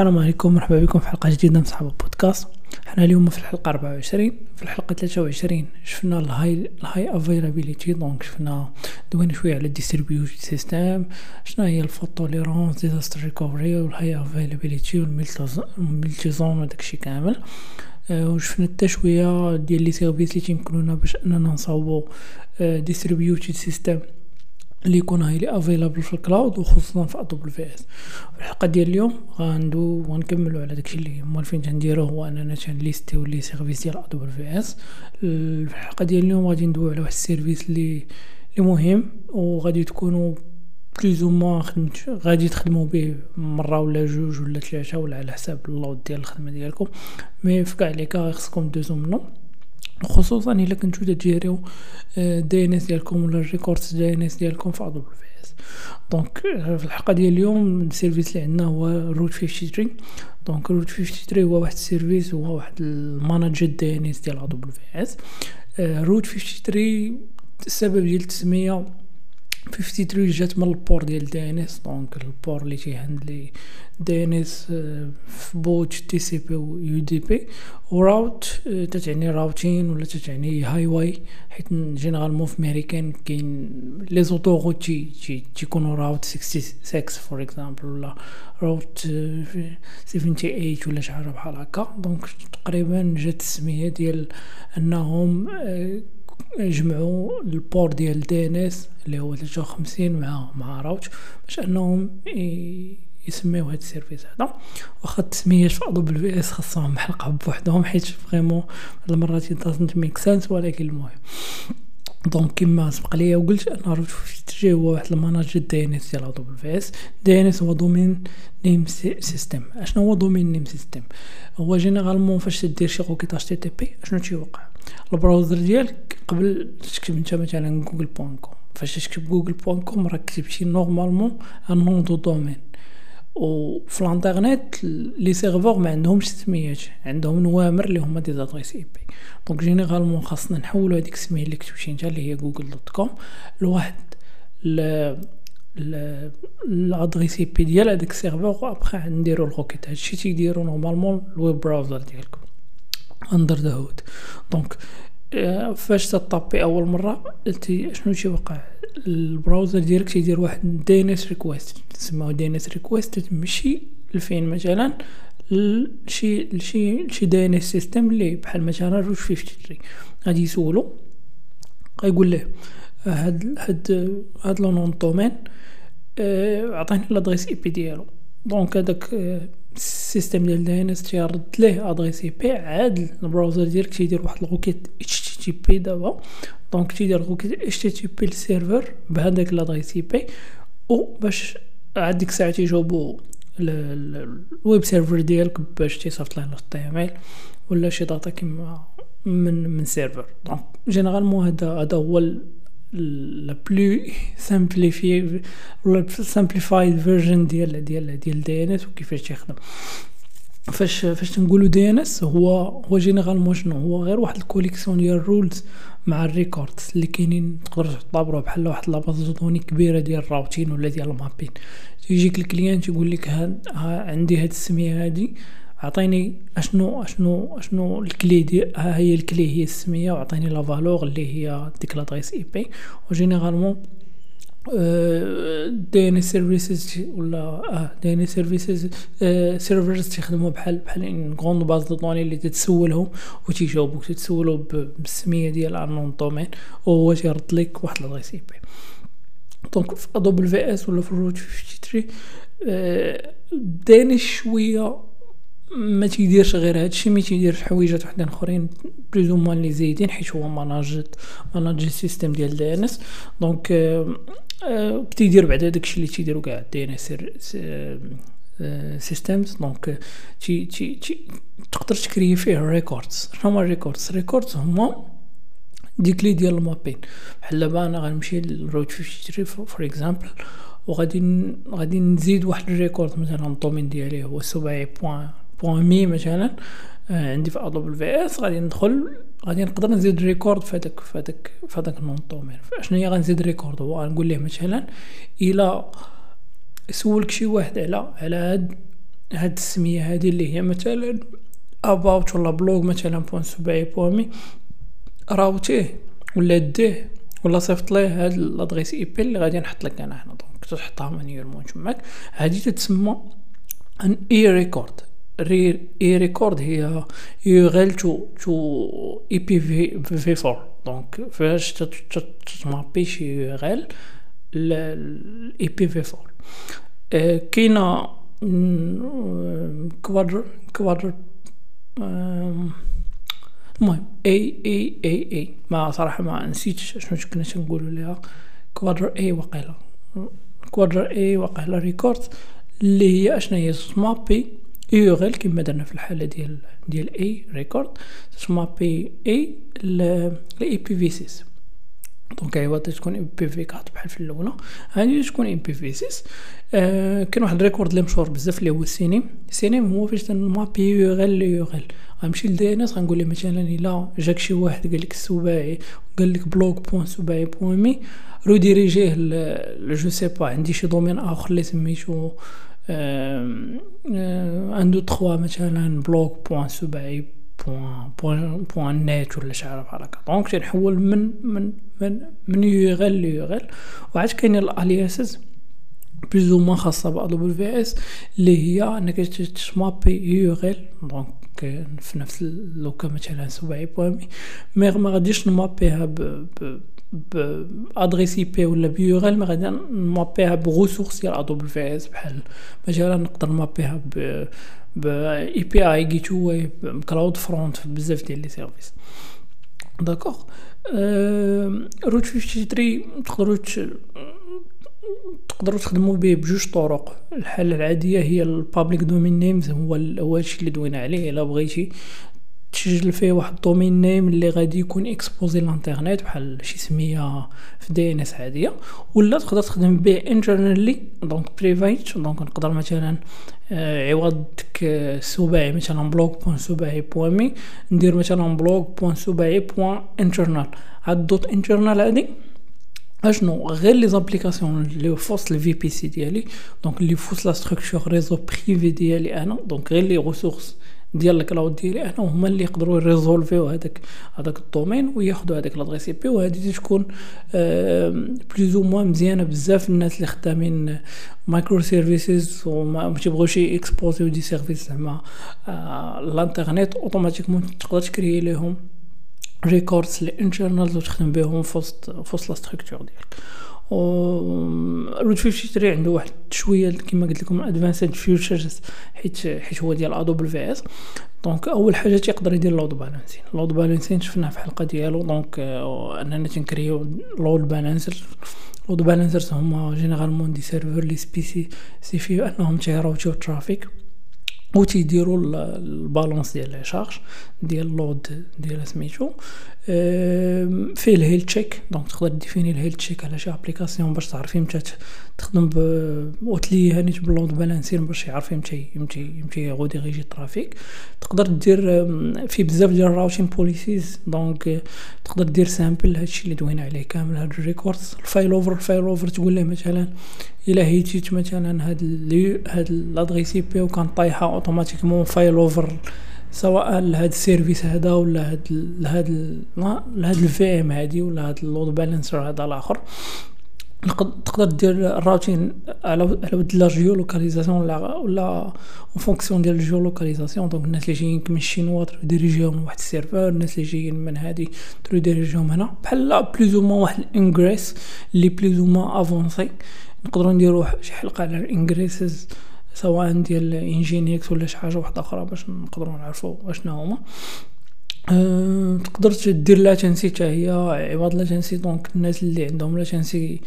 السلام عليكم مرحبا بكم في حلقة جديدة من صحاب البودكاست. حنا اليوم في الحلقة 24 في الحلقة 23 شفنا ال high ال high availability donc شفنا دوينا شوية على ال distribution system شنو هي الفوتوليرونس ديزاستر ريكوفري والهاي افيلابيليتي والملتي زون وداكشي كامل. أه وشفنا شوية ديال les services اللي تيمكنونا باش أننا نصاوبو distributed system اللي يكون highly available في ال cloud وخصوصا في AWS الحلقة ديال اليوم غندو غنكملوا على داكشي اللي موالفين تنديرو هو أننا تنليستيو les services ديال AWS الحلقة ديال اليوم غادي ندويو على واحد ال service اللي اللي مهم وغادي تكونوا plus ou moins خدمت غادي تخدموا به مرة ولا جوج ولا ثلاثة ولا على حساب ال load ديال الخدمة ديالكم. mais في كاع les cas خصكم دوزو منو خصوصا إلا كنتو تجيريو DNS ديالكم ولا ال records DNS ديالكم في AWS donc في الحلقة ديال اليوم ال service اللي عندنا هو Route 53 donc Route 53 هو واحد ال service هو واحد ال manager DNS ديال AWS Route 53 السبب ديال التسميه 53 جات من ال port ديال DNS donc ال port اللي تيهندلي دي ان اس في بوت تي سي بي و يو دي بي و route تتعني routing ولا تتعني highway حيت généralement في ميريكان كاين les autoroutes تي تيكونوا route 66 for example ولا route 78 ولا شي حاجة بحال هكا. donc تقريبا جات السمية ديال أنهم يجمعوا ال port ديال DNS اللي هو 53 مع مع route باش انهم يسميو هاد ال service هذا. واخا التسميات في AWS خاصهم حلقة بوحدهم حيت vraiment المرات doesn't make sense ولكن المهم. donc كيما سبق ليا وقلت أنا Route في هو واحد ال manager DNS ديال ادوبل في اس دي ان اس هو domain name system أشنو هو domain name system هو généralement فاش تدير شي requête HTTP أشنو تيوقع؟ ال browser ديالك قبل تكتب انت مثلا Google point com فاش تكتب Google point com راك كتبتي normalement un nom de domaine وفي الانترنت les serveurs ما عندهمش سميات عندهم نوامر اللي هما des adresses IP. donc généralement خاصنا نحولوا هذيك السميه اللي كتبتي انت اللي هي Google dot com لواحد ل ال adresse IP ديال هذاك ال serveur و après نديرو ال requête. هادشي تيديرو normalement ال web browser ديالكم under the hood donc فاش تطابي أول مرة تي شنو تيوقع ال browser ديالك تيدير واحد DNS request تسمى DNS request تمشي لفين؟ مثلا لشي لشي لشي DNS system اللي بحال مثلا Route 53 غادي يسولو غيقول له هاد هاد هاد le nom domaine عطيني l'adresse IP ديالو. donc هذاك ال system ديال DNS تيرد ليه adresse IP عاد ال browser ديالك تيدير واحد ال requête HTTP دابا. donc تيدير requête HTTP لل server بهذاك l'adresse IP. و باش عاد ديك الساعة تيجاوبو ال web server ديالك باش تيصيفط له HTML ولا شي data كيما من من server. donc généralement هذا هذا هو la plus simplifiée ولا simplified version ديال ديال ديال DNS وكيفاش تيخدم فاش فاش تنقولوا DNS هو هو généralement شنو؟ هو غير واحد ال collection ديال ال rules مع ال records اللي كاينين تقدر تعتبروا بحال واحد la base données كبيرة ديال ال routing ولا ديال ال mapping. تيجيك ال client تيقول لك عندي هاد السمية هادي عطيني اشنو اشنو أشنو ال clé دي ها هي ال clé هي السمية وعطيني la valeur اللي هي ديك l'adresse IP. و généralement DNS services ولا آه DNS services servers تيخدموا بحال بحال une grande base de données اللي تتسولهم وتيجاوبوك تتسولو بالسمية ديال un nom domaine وهو تيرد لك واحد l'adresse IP. donc في AWS ولا في Route 53 داني شوية ما تيديرش غير هادشي ما تيديرش حويجات وحدين أخرين plus ou moins اللي زايدين حيت هو manager manager system ديال DNS. donc تيدير بعدا داكشي اللي تيديرو كاع DNS systems donc تي تي تي تقدر ت créer فيه records شنو هما ال records records هما ديك لي ديال ال mapping. بحال دابا أنا غنمشي لل Route 53 for example وغادي غادي نزيد واحد ال record مثلا ال domain ديالي هو سبعي point me مثلا عندي في AWS غادي ندخل غادي نقدر نزيد record في هذاك في هذاك في هذاك ال nom de domaine شنو هي غنزيد record هو غنقول ليه مثلا إلى سولك شي واحد على على هاد هاد السميه هادي اللي هي مثلا about ولا blog مثلا point سبعي point me route يه ولا ديه ولا صيفط ليه هاد l'adresse IP اللي غادي نحط لك أنا هنا. donc تحطها manuellement تماك. هادي تتسمى un A record A record هي URL to to IP v v 4 donc فاش تمابي شي يغال الاي بي في 4 كاينة كوادر كوادر المهم اي اي اي اي ما صراحة ما نسيتش شنو كنا تنقولوا ليها كوادر اي وقيلا كوادر اي وقيلا ريكورد اللي هي اشنا هي سمابي يوغل كما درنا في الحالة ديال ديال اي ريكورد سمابي اي ل اي بي في 6 دونك أيوا تكون ام بي في 4 بحال في الأولى. هادي تكون ام بي في 6 آه كاين واحد الريكورد اللي مشهور بزاف اللي هو السينيم. السينيم هو فاش تنمابي يوغل ليوغل غنمشي لدي ان اس غنقول له مثلا إلا جاك شي واحد قال لك السباعي قال لك بلوك بوان سباعي بوان مي رو ديريجيه جو سي با. عندي شي دومين آخر اللي سميتو ان دو تخوا مثلا بلوك بوان سباعي بوان بوان بوان نيت ولا شي بحال هكا دونك تنحول من من من من يو ال ليو ال وعاد كاينين الالياسز بلوز موان خاصه با دبليو في اس اللي هي انك تسمابي يو دونك في نفس لوكا مثلا سبعي بوامي مي ما غاديش نمابيها ب ب بادريس اي بي ولا بيوغل ما غادي نمابيها بغوسورس ديال ادوبل في اس بحال مثلا نقدر ن mapper ها ب ب اي بي اي جيت واي كلاود فرونت بزاف ديال les services. d'accord Route 53 تقدروا تقدروا تخدموا به بجوج طرق. الحالة العادية هي ال public domain names هو هو الشيء اللي دوينا عليه إلا بغيتي. تسجل فيه واحد ال domain name اللي غادي يكون exposé للانترنت بحال شي سمية في DNS عاديه ولا تقدر تخدم به internally donc private donc نقدر مثلا آه، عوض ديك السباعي مثلا blog point سباعي point me ندير مثلا blog point سباعي point internal هاد dot internal هادي؟ أشنو؟ غير les applications اللي فوسط ال VPC ديالي donc اللي فوسط la structure réseau privée ديالي أنا donc غير les ressources ديال ال cloud ديالي أنا هما اللي يقدروا ي resolve يو هذاك هذاك ال domain وياخذوا هذاك l'adresse IP وهذه تكون plus ou moins مزيانة بزاف الناس اللي خدامين micro services وما تيبغوش exposer يو des services زعما الانترنت automatiquement تقدر ت créer لهم records les internals وتخدم بهم فوسط فوسط la structure ديالك. Route 53 عنده واحد شوية كما قلت لكم advanced features حيت حيت هو ديال AWS دونك أول حاجة تيقدر يدير لود بالانسين لود بالانسين شفناه في الحلقة ديالو. دونك أننا تنكريو لود بالانسر لود بالانسرز هما جينيرالمون دي سيرفر لي سبيسي سيفيو أنهم تيراوتيو الترافيك و تيديروا البالونس ديال لي شارج ديال اللود ديال سميتو فيه الهيل تشيك دونك تقدر ديفيني الهيل تشيك على شي ابليكاسيون باش تعرفي متى تخدم ب وتلي هانيت باللود بالانسين باش يعرف متى متى متى يغودي غيجي الترافيك تقدر دير في بزاف ديال ال routing policies donc تقدر دير simple هادشي اللي دوينا عليه كامل هاد ال records ال failover ال failover تقول له مثلا الا هيتيت مثلا هاد هاد l'adresse IP وكان طايحه automatiquement failover سواء لهاد ال service هذا ولا هاد لهاد لهاد ال VM هادي ولا هاد ال load balancer هذا الآخر. تقدر دير ال routing على ود لا جيو لوكاليزاسيون ولا ولا فونكسيون ديال الجيو لوكاليزاسيون دونك الناس اللي جايين من الشينوا ديريجيهم واحد السيرفر الناس اللي جايين من هادي تروح ديريجيهم هنا. بحال بلوز أو واحد الانغريس اللي بلوز أو افونسي نقدروا نديروا شي حلقة على الانغريسز. سواء ديال انجينيكس ولا شي حاجة واحدة أخرى باش نقدروا نعرفوا اشنا هما. أه تقدر دير لاتنسي حتى هي عوض لاتنسي دونك الناس اللي عندهم لاتنسي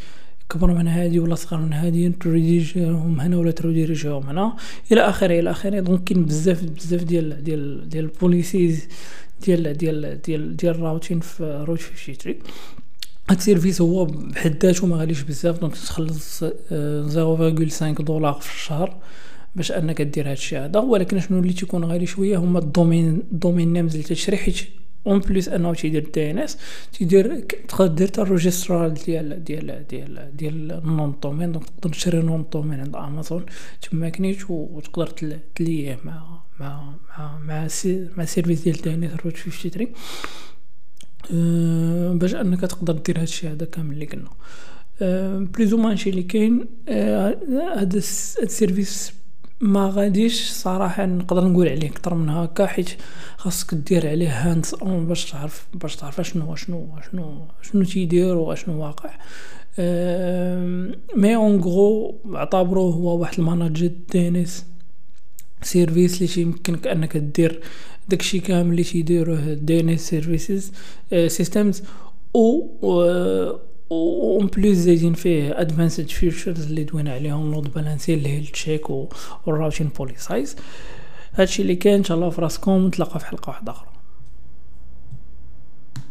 كبر من هادي ولا صغر من هادي ت rediriger هم هنا ولا ت rediriger هم هنا إلى آخره إلى آخره. donc كاين بزاف بزاف ديال ديال ديال ال policies ديال ديال ديال ديال ال routing في Route 53 هاد ال service هو بحد ذاته ما غاليش بزاف donc تخلص 0.5 دولار في الشهر باش أنك دير هادشي هذا. ولكن شنو اللي تيكون غالي شوية هما ال domain ال domain names اللي تشري حيت en plus أنه تيدير DNS تيدير تقدر الروجيسترال ديال ديال ديال ديال النون دومين دونك تقدر تشري نون دومين عند امازون تما كنيت وتقدر تليه مع مع مع مع سي مع سيرفيس ديال دي ان اس روت 53 أه باش أنك تقدر دير هادشي هذا كامل اللي قلنا. بليزو مانشي اللي كاين هذا السيرفيس ما غاديش صراحة نقدر نقول عليه أكثر من هكا حيت خاصك دير عليه hands-on باش تعرف باش تعرف شنو شنو شنو شنو تيدير وأشنو واقع. mais en gros اعتبروه هو واحد ال managed DNS service اللي يمكنك أنك دير داكشي كامل اللي تيديروه DNS services systems و en plus زايدين فيه advanced features اللي دوينا عليهم load balancing ال health check والراوتين بوليسايز هادشي اللي كان إن شاء الله فراسكم نتلاقى في حلقة واحدة أخرى.